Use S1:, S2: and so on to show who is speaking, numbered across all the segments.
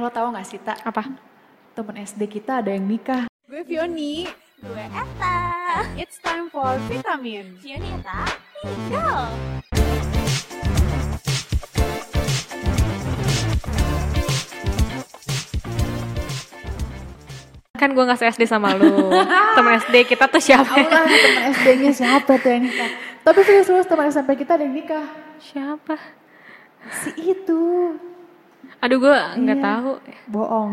S1: lo tau gak sih, Tak?
S2: Apa?
S1: Temen SD kita ada yang nikah.
S3: Gue Fioni.
S4: Gue Eta.
S3: It's time for vitamin.
S4: Fioni Eta, tinggal.
S2: Kan gue gak se-SD sama lu. Temen SD kita tuh siapa?
S1: Allah, temen SD-nya siapa tuh yang nikah? Tapi serius-serius temen SMP kita ada yang nikah.
S2: Siapa?
S1: Si itu.
S2: Aduh gue nggak
S1: Iya.
S2: tahu.
S1: Bohong.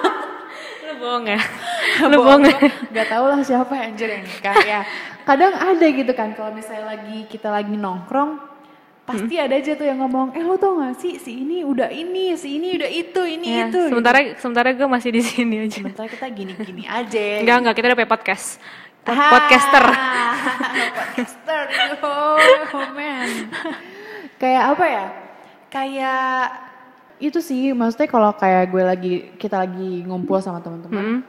S2: Lu bohong ya? Lu bohong ya?
S1: Gak tau lah siapa anjir yang nikah ya. Kadang ada gitu kan kalau misalnya lagi kita lagi nongkrong. Pasti ada aja tuh yang ngomong, eh lo tau gak sih si ini udah ini, si ini udah itu, ini
S2: Ya,
S1: itu. gitu.
S2: sementara sementara gue masih di sini aja.
S1: Sementara kita gini-gini aja.
S2: Enggak enggak kita udah punya podcast. Pod-
S1: Ah,
S2: Podcaster.
S1: podcaster oh, oh man kayak apa ya kayak itu sih maksudnya kalau kayak gue lagi kita lagi ngumpul sama teman-teman
S2: Hmm.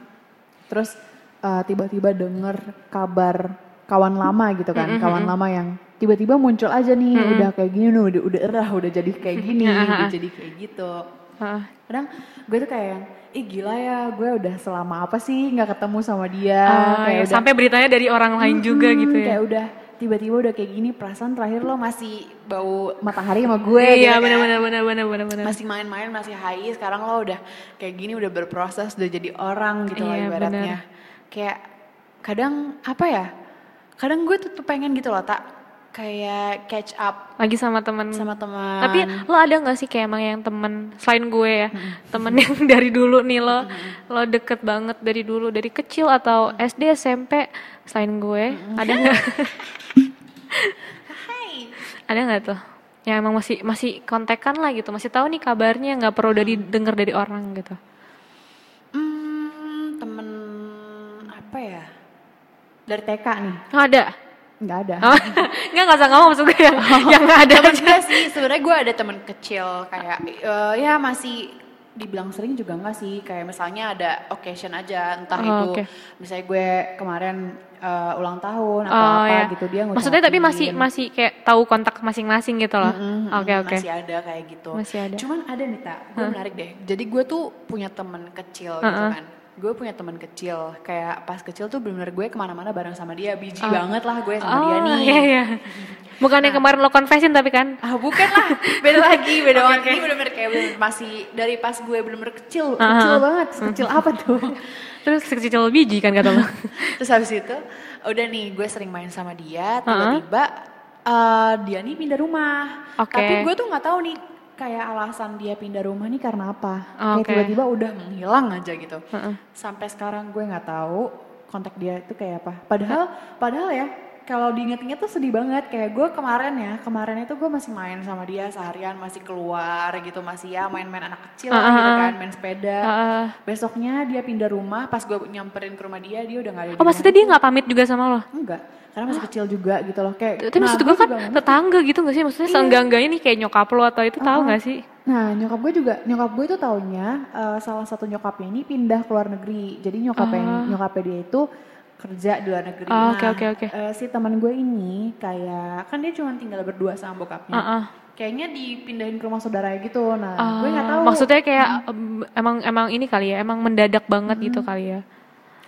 S1: terus uh, tiba-tiba denger kabar kawan lama gitu kan kawan lama yang tiba-tiba muncul aja nih udah kayak gini udah udah erah udah jadi kayak gini udah jadi kayak gitu
S2: Heeh.
S1: kadang gue tuh kayak yang, ih gila ya gue udah selama apa sih nggak ketemu sama dia
S2: Ah,
S1: kayak
S2: ya,
S1: udah
S2: sampai beritanya dari orang lain juga
S1: Mm-mm,
S2: gitu ya.
S1: Kayak udah tiba-tiba udah kayak gini perasaan terakhir lo masih bau matahari sama gue
S2: Iya
S1: gitu
S2: benar
S1: kan.
S2: benar benar benar benar benar.
S1: Masih main-main, masih high, sekarang lo udah kayak gini udah berproses, udah jadi orang gitu lah
S2: Iya,
S1: ibaratnya. Kayak kadang apa ya? Kadang gue tuh, tuh pengen gitu loh, tak kayak catch up
S2: Lagi sama teman.
S1: sama teman.
S2: Tapi lo ada nggak sih kayak emang yang temen selain gue ya, temen yang dari dulu nih lo, lo deket banget dari dulu dari kecil atau SD SMP selain gue, ada nggak?
S1: Hai.
S2: ada nggak tuh? Yang emang masih masih kontekan lah gitu, masih tahu nih kabarnya nggak perlu dari denger dari orang gitu.
S1: Hmm, temen apa ya? Dari TK nih,
S2: Oh, ada?
S1: Nggak ada.
S2: Oh, nggak nggak usah ngomong maksud gue yang yang nggak ada
S1: Temen
S2: aja.
S1: gue sih sebenarnya gue ada temen kecil kayak eh, ya masih dibilang sering juga enggak sih kayak misalnya ada occasion aja entah
S2: Oh,
S1: itu
S2: oke.
S1: misalnya gue kemarin eh, ulang tahun atau
S2: Oh
S1: apa
S2: ya.
S1: gitu dia
S2: Maksudnya tapi masih masih kayak tahu kontak masing-masing gitu loh. Oke
S1: mm,
S2: oke.
S1: masih ada kayak gitu
S2: Masih ada.
S1: cuman ada nih tak gue menarik deh jadi gue tuh punya temen kecil gitu
S2: Uh-uh.
S1: kan gue punya temen kecil kayak pas kecil tuh bener-bener gue ke mana-mana bareng sama dia biji banget lah gue sama dia
S2: Oh
S1: nih
S2: iya iya. Bukannya kemarin lo confession tapi kan?
S1: Ah bukan lah, beda lagi, beda banget. Ini bener-bener kayak bener masih dari pas gue bener-bener kecil, kecil banget, kecil apa tuh?
S2: Terus kecil biji kan kata lo.
S1: Terus habis itu, udah nih gue sering main sama dia, tiba-tiba eh, dia nih pindah rumah.
S2: Oke.
S1: Tapi gue tuh nggak tahu nih kayak alasan dia pindah rumah nih karena apa. Kayak
S2: Oke.
S1: tiba-tiba udah menghilang aja gitu.
S2: Heeh.
S1: Sampai sekarang gue nggak tahu kontak dia itu kayak apa. Padahal, padahal ya kalau diinget-inget tuh sedih banget. Kayak gue kemarin ya, kemarin itu gue masih main sama dia seharian, masih keluar gitu, masih ya main-main anak kecil lah gitu
S2: Ah, ah,
S1: kan, main sepeda.
S2: Heeh.
S1: Besoknya dia pindah rumah, pas gue nyamperin ke rumah dia, dia udah gak ada
S2: Oh maksudnya dia nggak pamit juga sama lo?
S1: Enggak, karena masih kecil juga gitu loh. Kayak,
S2: Tapi maksud gue kan tetangga gitu gak sih? Maksudnya seenggak-enggaknya nih kayak nyokap lo atau itu tahu
S1: Ah,
S2: gak sih?
S1: Nah nyokap gue juga, nyokap gue itu taunya eh, salah satu nyokapnya ini pindah ke luar negeri. Jadi nyokapnya, nyokapnya dia itu kerja di luar negeri.
S2: Ah,
S1: nah,
S2: oke, oke, oke.
S1: eh, si teman gue ini kayak, kan dia cuma tinggal berdua sama bokapnya.
S2: Heeh.
S1: Kayaknya dipindahin ke rumah saudaranya gitu. Nah gue
S2: Ah,
S1: nggak tahu.
S2: Maksudnya kayak em, emang emang ini kali ya, emang mendadak banget gitu kali ya.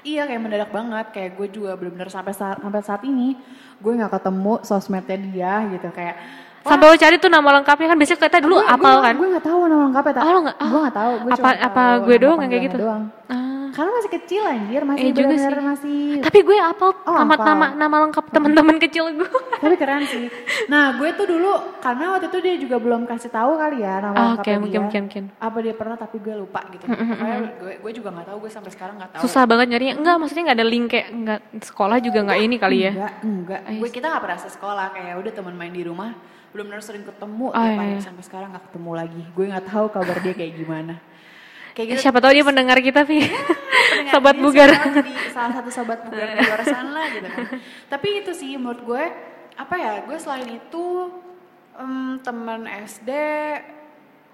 S1: Iya kayak mendadak banget, kayak gue juga bener-bener sampai saat sampai saat ini gue nggak ketemu sosmednya dia gitu kayak.
S2: Sampai lo cari tuh nama lengkapnya kan biasanya kita dulu
S1: gue,
S2: apal
S1: gue,
S2: kan?
S1: Gue nggak tahu nama lengkapnya. tak.
S2: Oh, lo
S1: Gue nggak tahu. Gue
S2: Apa- apa gue doang kayak gitu?
S1: Doang.
S2: Ah.
S1: Karena masih kecil anjir, masih
S2: Iya juga sih.
S1: masih.
S2: Tapi gue apal
S1: Oh,
S2: nama nama nama lengkap teman-teman kecil gue.
S1: Tapi keren sih. Nah gue tuh dulu karena waktu itu dia juga belum kasih tahu kali ya nama
S2: Ah,
S1: lengkapnya
S2: oke, mungkin,
S1: dia.
S2: mungkin, mungkin.
S1: Apa dia pernah tapi gue lupa gitu. Makanya gue, gue juga nggak tahu. Gue sampai sekarang nggak tahu.
S2: Susah banget nyarinya. Enggak, maksudnya nggak ada link kayak enggak sekolah juga nggak ini kali ya.
S1: Enggak, enggak. Gue kita nggak pernah sekolah kayak udah teman main di rumah. Benar-benar sering ketemu
S2: iya,
S1: hari
S2: iya.
S1: sampai sekarang nggak ketemu lagi. Gue nggak tahu kabar dia kayak gimana. Kayak
S2: Eh,
S1: gitu.
S2: siapa tahu dia mendengar kita, Vi.
S1: pendengar
S2: Sobat bugar.
S1: salah satu sobat bugar di luar sana gitu kan. Tapi itu sih menurut gue apa ya? Gue selain itu em, teman SD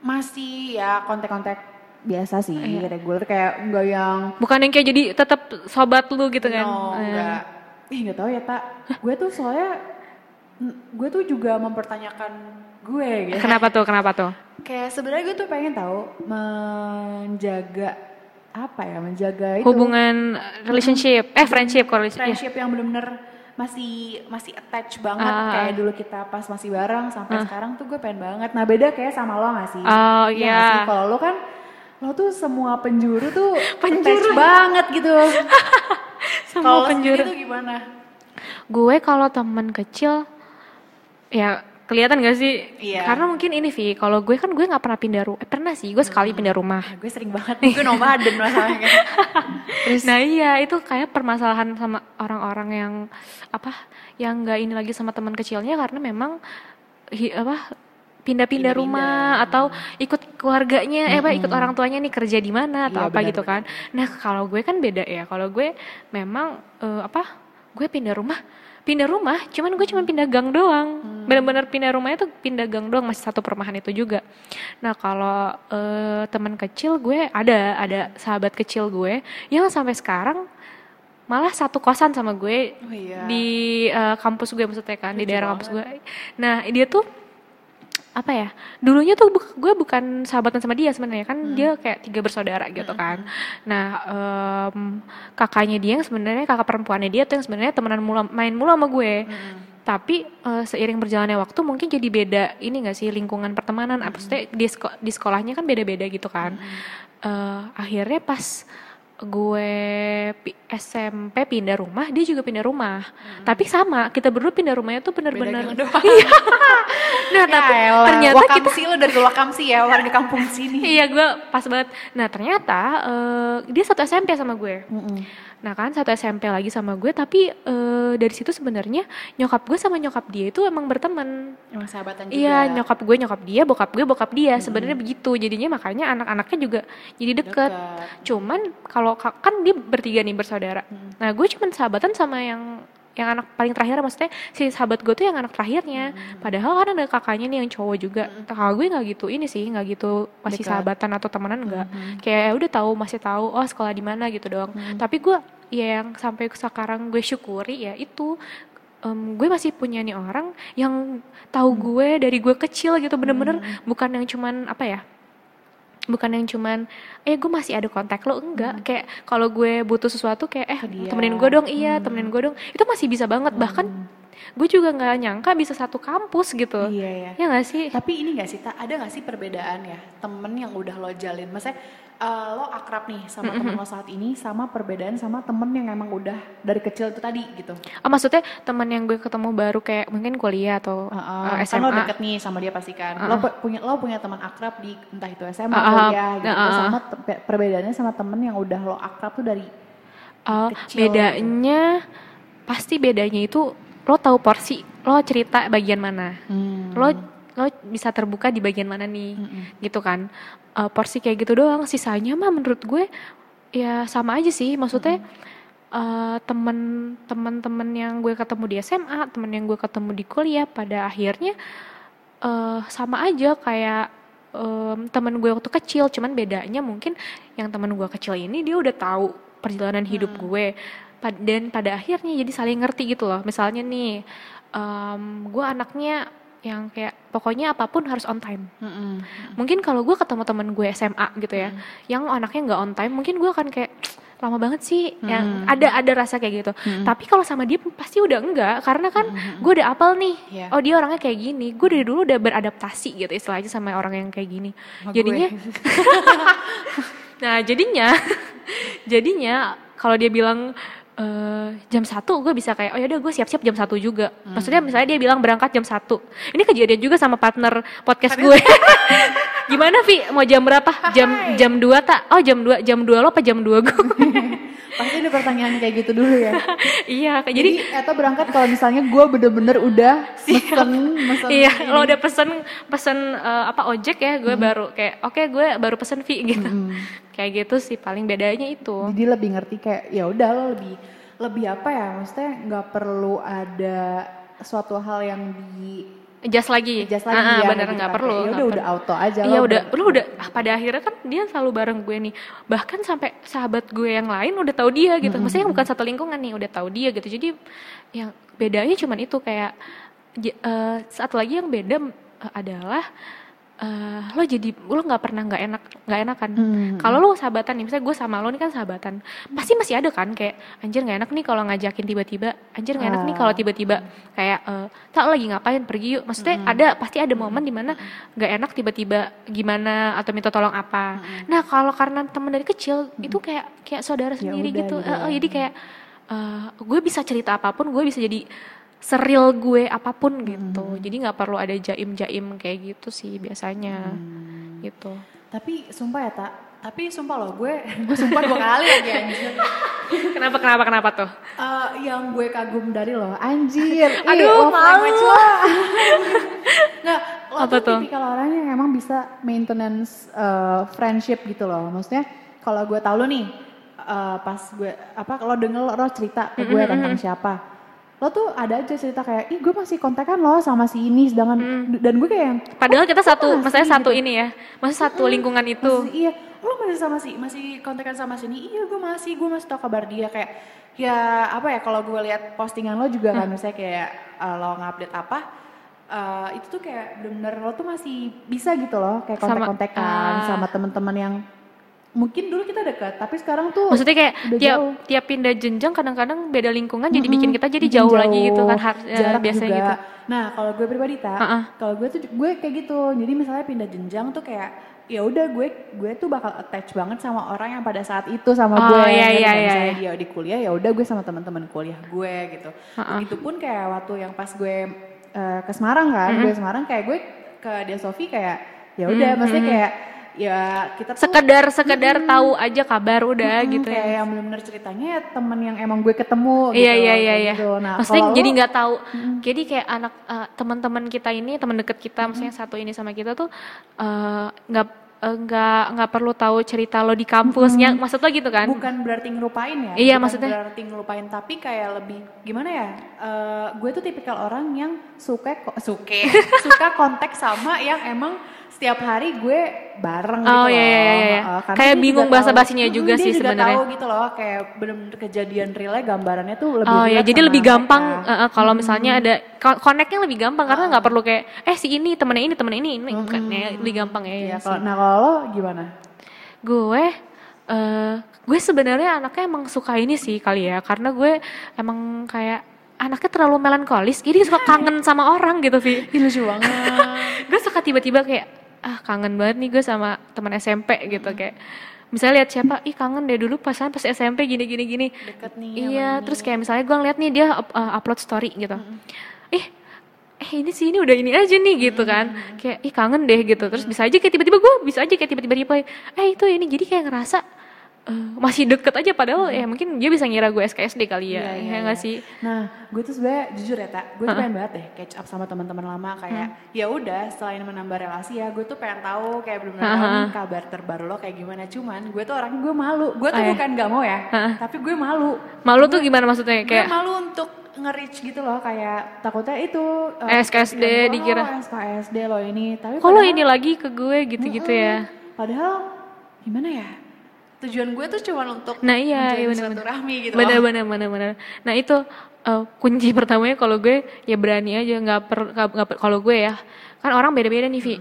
S1: masih ya kontak-kontak biasa sih
S2: Iya.
S1: reguler kayak enggak yang
S2: Bukan yang kayak jadi tetap sobat lu gitu kan.
S1: no
S2: Eh.
S1: enggak ih enggak tahu ya tak gue tuh soalnya gue tuh juga mempertanyakan gue gitu.
S2: Kenapa tuh? Kenapa tuh?
S1: Kayak sebenarnya gue tuh pengen tahu menjaga apa ya, menjaga itu
S2: Hubungan relationship, eh friendship, relationship.
S1: friendship yang bener-bener masih masih attach banget
S2: Ah.
S1: kayak dulu kita pas masih bareng sampai sekarang tuh gue pengen banget. Nah beda kayak sama lo gak sih?
S2: Oh,
S1: Iya
S2: iya.
S1: sih? Kalau lo kan lo tuh semua penjuru tuh attach banget gitu.
S2: Sama
S1: Kalau lo
S2: penjuru.
S1: tuh gimana?
S2: Gue kalau teman kecil ya kelihatan gak sih?
S1: Iya.
S2: Karena mungkin ini Vi, kalau gue kan gue nggak pernah pindah rumah. Eh, pernah sih, gue sekali pindah rumah.
S1: Ah, gue sering banget, gue nomaden masalahnya.
S2: Nah iya itu kayak permasalahan sama orang-orang yang apa yang nggak ini lagi sama teman kecilnya karena memang hi- apa pindah-pindah rumah atau ikut keluarganya eh apa ikut orang tuanya nih kerja di mana atau
S1: Iya,
S2: apa
S1: benar,
S2: gitu kan. Nah kalau gue kan beda ya kalau gue memang eh, apa gue pindah rumah pindah rumah cuman gue cuma pindah gang doang. Bener-bener pindah rumahnya tuh pindah gang doang masih satu perumahan itu juga. Nah kalau eh, teman kecil gue ada ada sahabat kecil gue yang sampai sekarang malah satu kosan sama gue
S1: Oh iya.
S2: di eh, kampus gue maksudnya kan di daerah kampus gue. Nah dia tuh apa ya dulunya tuh bu- gue bukan sahabatan sama dia sebenarnya kan dia kayak tiga bersaudara gitu kan. Nah em, kakaknya dia yang sebenarnya kakak perempuannya dia tuh yang sebenarnya temenan mula main mulu sama gue. Tapi eh, seiring berjalannya waktu mungkin jadi beda ini gak sih lingkungan pertemanan. Apa maksudnya di, seko- di sekolahnya kan beda-beda gitu kan. Eh, akhirnya pas gue SMP pindah rumah dia juga pindah rumah tapi sama kita berdua pindah rumahnya tuh bener-bener. Iya. nah tapi
S1: Ya elah,
S2: ternyata kita
S1: Wakamsi lo dari Wakamsi ya, warga kampung sini.
S2: iya gue pas banget nah ternyata eh, dia satu SMP sama gue nah kan satu SMP lagi sama gue tapi eh, dari situ sebenarnya nyokap gue sama nyokap dia itu emang berteman
S1: Emang sahabatan juga.
S2: Iya, nyokap gue nyokap dia, bokap gue bokap dia. Sebenarnya begitu. Jadinya makanya anak-anaknya juga jadi deket.
S1: Deket.
S2: Cuman kalau ka- kan dia bertiga nih bersaudara. Nah, gue cuman sahabatan sama yang yang anak paling terakhir maksudnya si sahabat gue tuh yang anak terakhirnya. Padahal kan ada kakaknya nih yang cowok juga. Kakak gue nggak gitu ini sih, nggak gitu masih
S1: Dekat.
S2: sahabatan atau temenan enggak. Kayak ya udah tahu masih tahu oh sekolah di mana gitu doang. Tapi gue ya yang sampai sekarang gue syukuri ya itu em, gue masih punya nih orang yang tahu gue dari gue kecil gitu bener-bener bukan yang cuman apa ya bukan yang cuman eh gue masih ada kontak lo. Enggak. Kayak kalau gue butuh sesuatu kayak eh
S1: dia.
S2: temenin gue dong. Iya temenin gue dong. Itu masih bisa banget. Bahkan gue juga nggak nyangka bisa satu kampus gitu
S1: Iya ya.
S2: ya nggak sih
S1: Tapi ini gak sih, Tak? ada gak sih perbedaan ya temen yang udah lo jalin? Maksudnya eh, lo akrab nih sama temen lo saat ini sama perbedaan sama temen yang emang udah dari kecil itu tadi gitu.
S2: oh, maksudnya teman yang gue ketemu baru kayak mungkin kuliah atau
S1: Heeh,
S2: eh,
S1: kan lo
S2: SMA
S1: deket nih sama dia pasti kan. Lo pu- punya lo punya teman akrab di entah itu SMA
S2: Ah, ah,
S1: kuliah gitu.
S2: ah, ah.
S1: Sama perbedaannya sama temen yang udah lo akrab tuh dari
S2: Oh,
S1: kecil
S2: bedanya pasti bedanya itu lo tahu porsi, lo cerita bagian mana. Lo lo bisa terbuka di bagian mana nih. Gitu kan. Eh, porsi kayak gitu doang, sisanya mah menurut gue ya sama aja sih. Maksudnya eh, temen-temen-temen yang gue ketemu di SMA, temen yang gue ketemu di kuliah pada akhirnya eh, sama aja kayak em, temen gue waktu kecil cuman bedanya mungkin yang temen gue kecil ini dia udah tahu perjalanan hidup gue dan pada akhirnya jadi saling ngerti gitu loh. Misalnya nih em, gue anaknya yang kayak pokoknya apa pun harus on time. Mungkin kalau gue ketemu temen gue SMA gitu ya yang anaknya nggak on time mungkin gue akan kayak lama banget sih. Yang ada ada rasa kayak gitu. Tapi kalau sama dia pasti udah enggak karena kan gue udah apal nih.
S1: Iya.
S2: oh dia orangnya kayak gini. Gue dari dulu udah beradaptasi gitu istilahnya sama orang yang kayak gini.
S1: Sama
S2: jadinya nah jadinya jadinya kalau dia bilang eh, jam satu gue bisa kayak oh yaudah gue siap-siap jam satu juga. Maksudnya misalnya dia bilang berangkat jam satu. Ini kejadian juga sama partner podcast gue. Gimana Vi? Mau jam berapa? Jam jam 2 tak oh jam 2 jam 2 lo apa jam 2 gue
S1: pasti ada pertanyaan kayak gitu dulu ya.
S2: iya kayak
S1: Jadi,
S2: jadi
S1: atau berangkat kalau misalnya gue bener-bener udah mesen mesen
S2: iya
S1: ini.
S2: lo udah pesen pesen eh, apa ojek ya gue baru kayak oke gue baru pesen Vi gitu. Kayak gitu sih paling bedanya itu.
S1: Jadi lebih ngerti kayak ya udah lo lebih lebih apa ya maksudnya nggak perlu ada suatu hal yang di
S2: Adjust lagi.
S1: adjust lagi
S2: Ah, ah,
S1: ya
S2: bener
S1: gitu
S2: nggak perlu.
S1: Ya udah udah auto aja
S2: Iya udah, lu udah ah, pada akhirnya kan dia selalu bareng gue nih. Bahkan sampai sahabat gue yang lain udah tahu dia gitu. Maksudnya yang bukan satu lingkungan nih, udah tahu dia gitu. Jadi yang bedanya cuman itu kayak eh, satu lagi yang beda eh, adalah eh, lo jadi lo nggak pernah nggak enak nggak enakan.
S1: Hmm.
S2: kalau lo sahabatan nih misalnya gue sama lo nih kan sahabatan pasti masih ada kan kayak anjir nggak enak nih kalau ngajakin tiba-tiba anjir nggak enak nih
S1: Ah.
S2: kalau tiba-tiba kayak eh, tak lagi ngapain pergi yuk. Maksudnya ada pasti ada momen di mana nggak enak tiba-tiba gimana atau minta tolong apa. Nah kalau karena temen dari kecil itu kayak kayak saudara
S1: Ya
S2: sendiri
S1: udah
S2: gitu.
S1: ya.
S2: eh, jadi kayak eh, gue bisa cerita apa pun gue bisa jadi seril gue apa pun gitu jadi nggak perlu ada jaim-jaim kayak gitu sih biasanya gitu
S1: Tapi sumpah ya tak, tapi sumpah loh gue, gue sumpah dua kali lagi anjir.
S2: kenapa kenapa kenapa tuh
S1: Eh, yang gue kagum dari lo, anjir.
S2: Aduh, malu.
S1: lo. Nggak, lo
S2: Apa
S1: tuh
S2: tuh?
S1: tipikal orang yang emang bisa maintenance eh, friendship gitu loh. Maksudnya kalau gue tau lo nih, eh, pas gue, apa lo denger lo, lo cerita ke gue tentang siapa. Lo tuh ada aja cerita kayak, ih gue masih kontekan lo sama si ini, sedangkan, dan gue kayak yang,
S2: padahal kita satu
S1: masih
S2: maksudnya satu
S1: gitu?
S2: ini ya masih satu lingkungan itu
S1: Masih, iya, lo masih sama si, masih kontekan sama sini. Iya, gue masih, gue masih tau kabar dia kayak ya apa ya kalau gue lihat postingan lo juga kan misalnya kayak uh, lo ngupdate apa uh, itu tuh kayak bener-bener lo tuh masih bisa gitu loh kayak
S2: Sama-
S1: kontek-kontekan
S2: ah.
S1: sama, teman-teman yang mungkin dulu kita dekat tapi sekarang tuh
S2: maksudnya kayak tiap
S1: jauh.
S2: tiap pindah jenjang kadang-kadang beda lingkungan jadi
S1: Mm-mm,
S2: bikin kita jadi
S1: bikin
S2: jauh, lagi gitu kan har- eh,
S1: jarak
S2: biasanya
S1: juga.
S2: gitu
S1: Nah kalau gue pribadi tak,
S2: Ha-ha.
S1: kalau gue tuh gue kayak gitu. Jadi misalnya pindah jenjang tuh kayak ya udah gue gue tuh bakal attach banget sama orang yang pada saat itu sama
S2: Oh,
S1: gue.
S2: iya, iya, iya,
S1: Misalnya
S2: iya.
S1: dia di kuliah ya udah gue sama teman-teman kuliah gue gitu.
S2: Ha-ha.
S1: Begitupun kayak waktu yang pas gue eh, ke Semarang kan, gue Semarang kayak gue ke Dia Sofi kayak ya udah, maksudnya kayak ya kita tuh
S2: sekedar sekedar tahu aja kabar udah
S1: Mm,
S2: gitu
S1: kayak
S2: ya
S1: yang bener-bener ceritanya ya temen yang emang gue ketemu gitu.
S2: iya iya iya iya.
S1: gitu. Nah,
S2: maksudnya
S1: kalau
S2: jadi nggak tahu. Jadi kayak anak eh, teman-teman kita ini teman deket kita maksudnya satu ini sama kita tuh eh, nggak eh, nggak nggak perlu tahu cerita lo di kampusnya. Maksud lo gitu kan?
S1: Bukan berarti ngelupain ya.
S2: Iya,
S1: bukan
S2: maksudnya-
S1: berarti ngelupain tapi kayak lebih gimana ya? Eh, gue tuh tipikal orang yang suka kok suka suka kontak sama yang emang setiap hari gue bareng
S2: Oh,
S1: gitu
S2: iya,
S1: loh.
S2: iya, iya.
S1: Eh, karena
S2: Kayak bingung bahasa
S1: tahu-
S2: basinya
S1: Mm,
S2: juga sih sebenarnya.
S1: tahu gitu loh kayak bener-bener kejadian realnya gambarannya tuh lebih
S2: Oh ya,
S1: relate
S2: jadi lebih gampang.
S1: Hmm.
S2: eh, eh, kalau misalnya ada ko- connect-nya lebih gampang karena nggak perlu kayak eh si ini temennya ini temennya ini ini bukan ya, lebih gampang ya.
S1: Iya,
S2: ya
S1: kalau
S2: sih.
S1: nah kalau lo gimana
S2: Gue eh gue sebenarnya anaknya emang suka ini sih kali ya karena gue emang kayak anaknya terlalu melankolis jadi suka kangen sama orang gitu Vi.
S1: Ih, lucu banget
S2: gue suka tiba-tiba kayak ah kangen banget nih gue sama teman SMP gitu kayak misalnya lihat siapa ih kangen deh dulu pasan pas SMP gini gini gini.
S1: Deket nih
S2: iya terus kayak misalnya gue ngeliat nih dia up- uh, upload story gitu. Ih eh ini sih ini udah ini aja nih gitu kan. Kayak ih kangen deh gitu. Terus bisa aja kayak tiba-tiba gue bisa aja kayak tiba-tiba reply eh itu ini jadi kayak ngerasa masih deket aja padahal ya mungkin dia bisa ngira gue SKSD kali ya
S1: Iya, iya,
S2: ya nggak
S1: iya.
S2: sih
S1: Nah, gue tuh sebenarnya jujur ya, tak, gue tuh pengen banget deh catch up sama teman-teman lama kayak
S2: Hmm.
S1: ya udah selain menambah relasi ya, gue tuh pengen tahu kayak belum tahu kabar terbaru lo kayak gimana. Cuman gue tuh orangnya gue malu. Gue tuh
S2: Oh,
S1: bukan gak mau ya, tapi gue malu.
S2: malu tuh gimana maksudnya
S1: Gue
S2: kayak
S1: malu untuk nge-reach gitu loh kayak takutnya itu
S2: Eh, SKSD
S1: pikiran gue,
S2: dikira.
S1: oh, SKSD lo ini tapi
S2: kalau ini lagi ke gue gitu-gitu ya
S1: padahal gimana ya tujuan gue tuh cuma untuk
S2: Nah iya, iya
S1: menjalin
S2: benar-benar.
S1: silaturahmi gitu
S2: bener
S1: loh.
S2: bener bener bener. Nah itu eh, kunci pertamanya kalau gue ya berani aja nggak per nggak- kalau gue ya kan orang beda-beda nih Vi.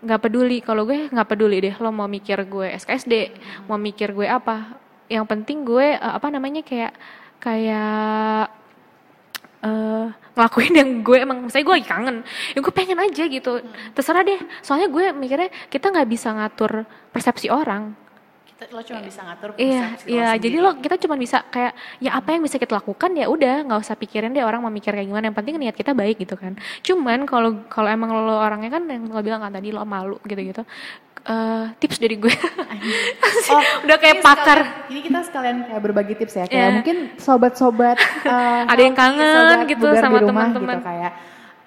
S2: Nggak peduli kalau gue nggak peduli deh lo mau mikir gue SKSD mau mikir gue apa. Yang penting gue eh, apa namanya kayak kayak eh ngelakuin yang gue emang misalnya gue lagi kangen ya gue pengen aja gitu terserah deh soalnya gue mikirnya kita nggak bisa ngatur persepsi orang
S1: Kita, lo cuma bisa ngatur
S2: Iya, iya.
S1: sendiri.
S2: Jadi lo kita cuma bisa kayak ya apa yang bisa kita lakukan ya udah nggak usah pikirin deh orang mau mikir kayak gimana. Yang penting niat kita baik gitu kan. Cuman kalau kalau emang lo orangnya kan yang lo bilang kan tadi lo malu gitu-gitu. eh tips dari gue.
S1: Oh,
S2: udah kayak
S1: ini
S2: pakar.
S1: sekalian- ini kita sekalian kayak berbagi tips ya. Kayak
S2: Iya.
S1: mungkin sobat-sobat eh,
S2: Ada yang kangen
S1: sobat
S2: gitu sama
S1: rumah
S2: teman-teman.
S1: Gitu, kayak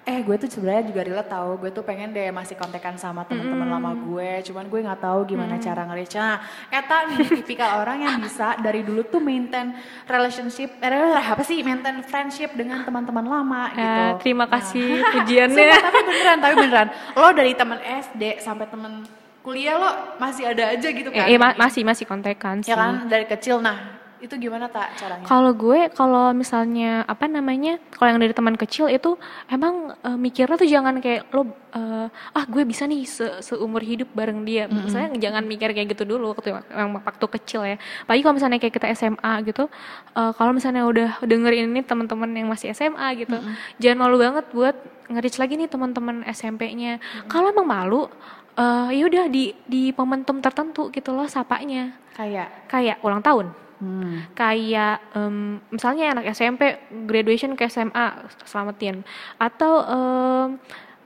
S1: eh gue tuh sebenarnya juga relate tahu gue tuh pengen deh masih kontekan sama teman-teman lama gue cuman gue nggak tahu gimana cara nge-reach nah Eta nih tipikal orang yang bisa dari dulu tuh maintain relationship eh, apa sih maintain friendship dengan teman-teman lama gitu
S2: Ya, terima
S1: Nah.
S2: kasih pujiannya.
S1: Sumpah, tapi beneran, tapi beneran. Lo dari teman SD sampai teman kuliah lo masih ada aja gitu kan?
S2: Eh, eh, ma- masih masih kontekan sih.
S1: ya kan dari kecil. Nah, Itu gimana tak caranya?
S2: Kalau gue, kalau misalnya apa namanya, kalau yang dari teman kecil itu emang eh, mikirnya tuh jangan kayak lo eh, ah gue bisa nih se seumur hidup bareng dia. Misalnya jangan mikir kayak gitu dulu waktu yang waktu kecil ya. Apalagi kalau misalnya kayak kita SMA gitu, eh, kalau misalnya udah dengerin ini teman-teman yang masih SMA gitu, jangan malu banget buat nge-reach lagi nih teman-teman SMP-nya. Kalau emang malu, eh ya udah di di momentum tertentu gitu loh sapanya.
S1: Kayak
S2: Kayak ulang tahun
S1: hmm.
S2: kayak em, misalnya anak SMP graduation ke SMA selamatin atau em,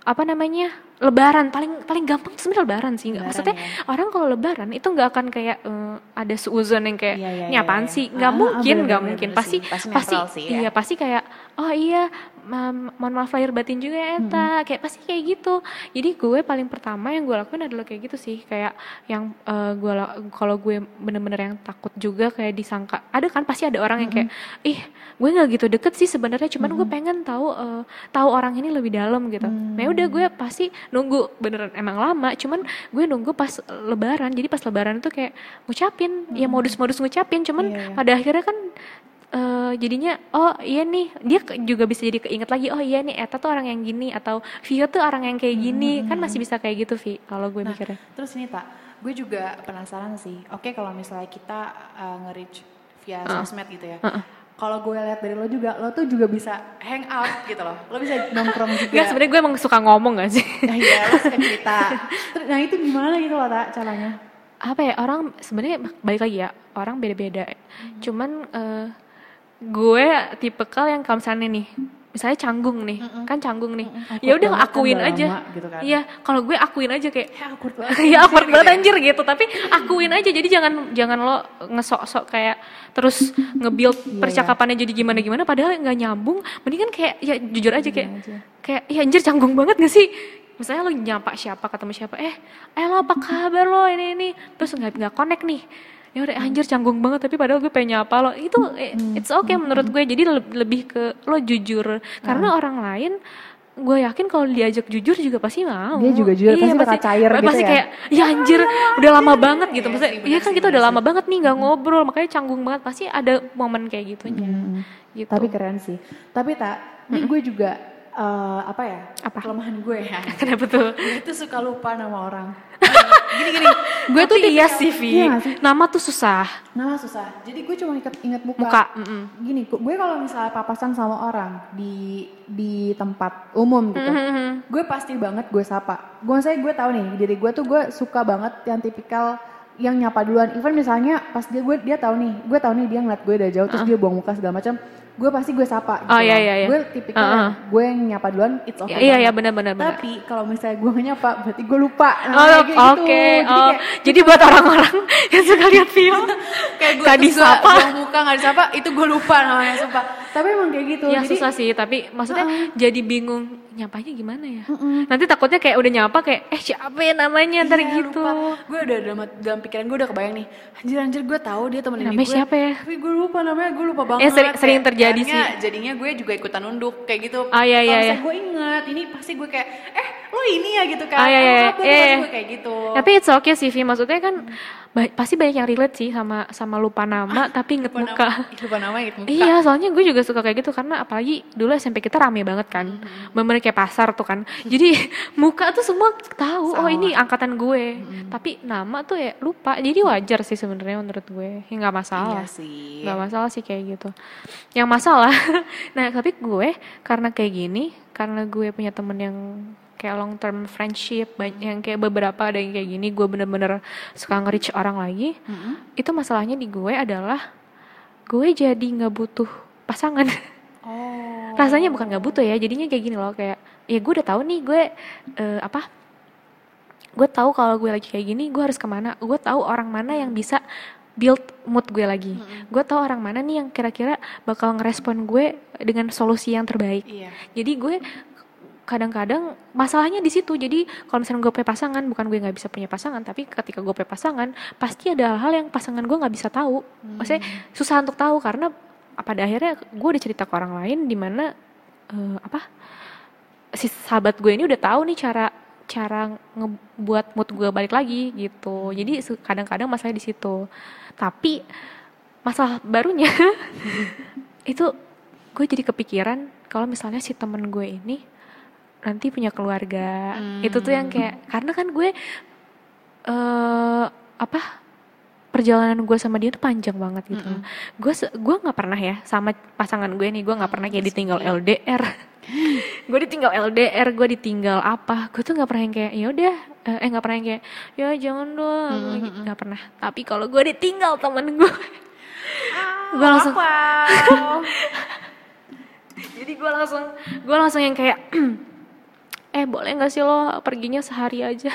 S2: apa namanya lebaran paling paling gampang sebenarnya lebaran sih
S1: Lebaran,
S2: maksudnya
S1: ya.
S2: orang kalau lebaran itu nggak akan kayak eh, ada seuzon yang kayak
S1: Iya, iya,
S2: ini
S1: iya,
S2: apaan
S1: iya.
S2: sih?
S1: Ah,
S2: nggak
S1: ah,
S2: mungkin nggak
S1: bener,
S2: mungkin.
S1: Bener
S2: pasti.
S1: Pasti
S2: pasti
S1: sih, ya.
S2: iya pasti kayak oh iya ma- mohon maaf lahir batin juga ya Eta. Kayak pasti kayak gitu. Jadi gue paling pertama yang gue lakuin adalah kayak gitu sih. Kayak yang eh, gue la- kalau gue bener-bener yang takut juga kayak disangka ada kan pasti ada orang yang kayak ih gue nggak gitu deket sih sebenarnya cuman gue pengen tahu eh, tahu orang ini lebih dalam gitu. Nah udah gue pasti nunggu. Beneran emang lama. Cuman gue nunggu pas lebaran. Jadi pas lebaran itu kayak ngucapin. Ya modus-modus ngucapin. Cuman
S1: Iya, iya.
S2: pada akhirnya kan eh, jadinya oh iya nih. Dia ke- juga bisa jadi keinget lagi oh iya nih Eta tuh orang yang gini atau Vio tuh orang yang kayak gini. Kan masih bisa kayak gitu Vi kalau gue
S1: Nah,
S2: mikirnya.
S1: terus ini tak, gue juga penasaran sih. Oke kalau misalnya kita uh, nge-reach via sosmed gitu ya. Kalau gue lihat dari lo juga, lo tuh juga bisa hang out gitu loh. Lo bisa nongkrong juga.
S2: Enggak sebenarnya gue emang suka ngomong gak sih
S1: Nah iya, lo suka cerita. Nah itu gimana gitu loh tak caranya?
S2: apa ya orang sebenarnya balik lagi ya orang beda-beda cuman eh, gue tipikal yang kalau misalnya nih misalnya canggung nih kan canggung nih. Ya udah
S1: kan,
S2: akuin
S1: udah
S2: aja.
S1: lama gitu kan.
S2: iya kalau gue akuin aja kayak
S1: Ya awkward banget.
S2: ya awkward
S1: Gitu
S2: banget
S1: ya.
S2: anjir gitu. Tapi akuin aja jadi jangan jangan lo ngesok-sok kayak terus nge-build
S1: Iya,
S2: percakapannya jadi gimana-gimana padahal nggak nyambung mendingan kayak ya jujur aja kayak
S1: aja.
S2: kayak ya anjir canggung banget gak sih? Misalnya lo nyapa siapa ketemu siapa eh eh lo apa kabar lo ini ini? Terus nggak nggak connect nih ya udah anjir canggung banget tapi padahal gue pengen nyapa lo. Itu eh, it's okay menurut gue. Jadi le- lebih ke lo jujur. Karena orang lain gue yakin kalau diajak jujur juga pasti mau.
S1: Dia juga jujur, pasti bakal cair gitu
S2: pasti
S1: ya.
S2: kayak ya anjir udah lama banget gitu.
S1: Iya
S2: maksudnya
S1: sih,
S2: iya
S1: bener
S2: kan
S1: sih,
S2: kita udah
S1: sih.
S2: lama banget nih nggak ngobrol. Makanya canggung banget. Pasti ada momen kayak gitunya. Gitu.
S1: Tapi keren sih. Tapi tak, ini gue juga eh, apa ya?
S2: Apa?
S1: Kelemahan gue ya.
S2: kenapa tuh
S1: gue tuh suka lupa nama orang. gini gini. Gue tuh
S2: iya sih Vi
S1: Iya
S2: nama tuh susah
S1: Nama susah. Jadi gue cuma inget, inget muka.
S2: muka mm-mm.
S1: Gini, gue kalau misalnya papasan sama orang di di tempat umum gitu,
S2: Mhm.
S1: gue pasti banget gue sapa. Gue saya gue tahu nih diri gue tuh gue suka banget yang tipikal yang nyapa duluan. Even misalnya pas dia gue dia tahu nih, gue tahu nih dia ngeliat gue dari jauh terus dia buang muka segala macam, gue pasti gue sapa. Gitu
S2: Oh, iya, iya, iya.
S1: Gue tipikal
S2: Uh-uh.
S1: yang gue yang nyapa duluan, it's okay.
S2: iya iya
S1: banget.
S2: benar-benar benar
S1: Tapi kalau misalnya gue nggak nyapa, berarti gue lupa. Nah,
S2: Oh,
S1: kayak
S2: oke.
S1: gitu. Jadi
S2: Oh,
S1: kayak,
S2: jadi buat orang-orang yang suka lihat Vio
S1: kayak gue
S2: Gak
S1: terus gue muka nggak disapa, itu gue lupa namanya sumpah. Tapi emang kayak gitu.
S2: ya
S1: Jadi
S2: susah sih, tapi maksudnya
S1: Uh-uh.
S2: jadi bingung nyapanya gimana ya? Nanti takutnya kayak udah nyapa kayak eh siapa ya namanya ntar
S1: Iya,
S2: gitu.
S1: Gue udah dalam, dalam pikiran gue udah kebayang nih. Anjir anjir gue tahu dia temen
S2: Namanya
S1: gue.
S2: siapa ya?
S1: Tapi gue lupa namanya, gue lupa banget.
S2: Eh, sering- sering terjadi sih.
S1: Jadinya gue juga ikutan nunduk kayak gitu.
S2: Ah, iya, iya, iya.
S1: gue inget, ini pasti gue kayak, eh lo ini ya gitu kan.
S2: Ah, iya, iya,
S1: kabar?
S2: iya, iya.
S1: kayak gitu.
S2: Tapi it's okay sih, Vi. Maksudnya kan ba- pasti banyak yang relate sih sama sama lupa nama tapi inget
S1: lupa
S2: muka.
S1: nama, lupa nama inget muka.
S2: Iya, soalnya gue juga suka kayak gitu karena apalagi dulu SMP kita rame banget kan, bener kayak pasar tuh kan. Jadi muka tuh semua tahu, oh
S1: Sama.
S2: ini angkatan gue. Tapi nama tuh ya lupa. Jadi wajar sih sebenarnya menurut gue, ya nggak masalah.
S1: Iya sih.
S2: Nggak masalah sih kayak gitu. Yang masalah, nah tapi gue karena kayak gini, karena gue punya temen yang kayak long term friendship, banyak yang kayak beberapa ada yang kayak gini, gue bener-bener suka nge-reach orang lagi.
S1: Mm-mm.
S2: Itu masalahnya di gue adalah gue jadi nggak butuh pasangan.
S1: Oh.
S2: Rasanya bukan nggak butuh ya, jadinya kayak gini loh kayak ya gue udah tahu nih gue eh, apa? Gue tahu kalau gue lagi kayak gini, gue harus ke mana? Gue tahu orang mana yang bisa build mood gue lagi. Gue tahu orang mana nih yang kira-kira bakal ngerespon gue dengan solusi yang terbaik.
S1: Iya.
S2: Jadi gue kadang-kadang masalahnya di situ. Jadi kalau misalnya gue punya pasangan, bukan gue nggak bisa punya pasangan, tapi ketika gue punya pasangan, pasti ada hal-hal yang pasangan gue nggak bisa tahu. Maksudnya susah untuk tahu karena pada akhirnya gue udah cerita ke orang lain di mana eh, apa si sahabat gue ini udah tahu nih cara cara ngebuat mood gue balik lagi gitu. Jadi su- kadang-kadang masalahnya di situ. Tapi masalah barunya itu gue jadi kepikiran kalau misalnya si temen gue ini nanti punya keluarga. Itu tuh yang kayak karena kan gue eh apa perjalanan gue sama dia tuh panjang banget gitu. Gue se- gue nggak pernah ya sama pasangan gue nih gue nggak pernah kayak ditinggal LDR gue ditinggal LDR gue ditinggal apa gue tuh nggak pernah yang kayak ya udah eh eh, nggak pernah yang kayak ya jangan dong nggak pernah. Tapi kalau gue ditinggal temen gue gue langsung jadi gue langsung gue langsung yang kayak eh boleh nggak sih lo perginya sehari aja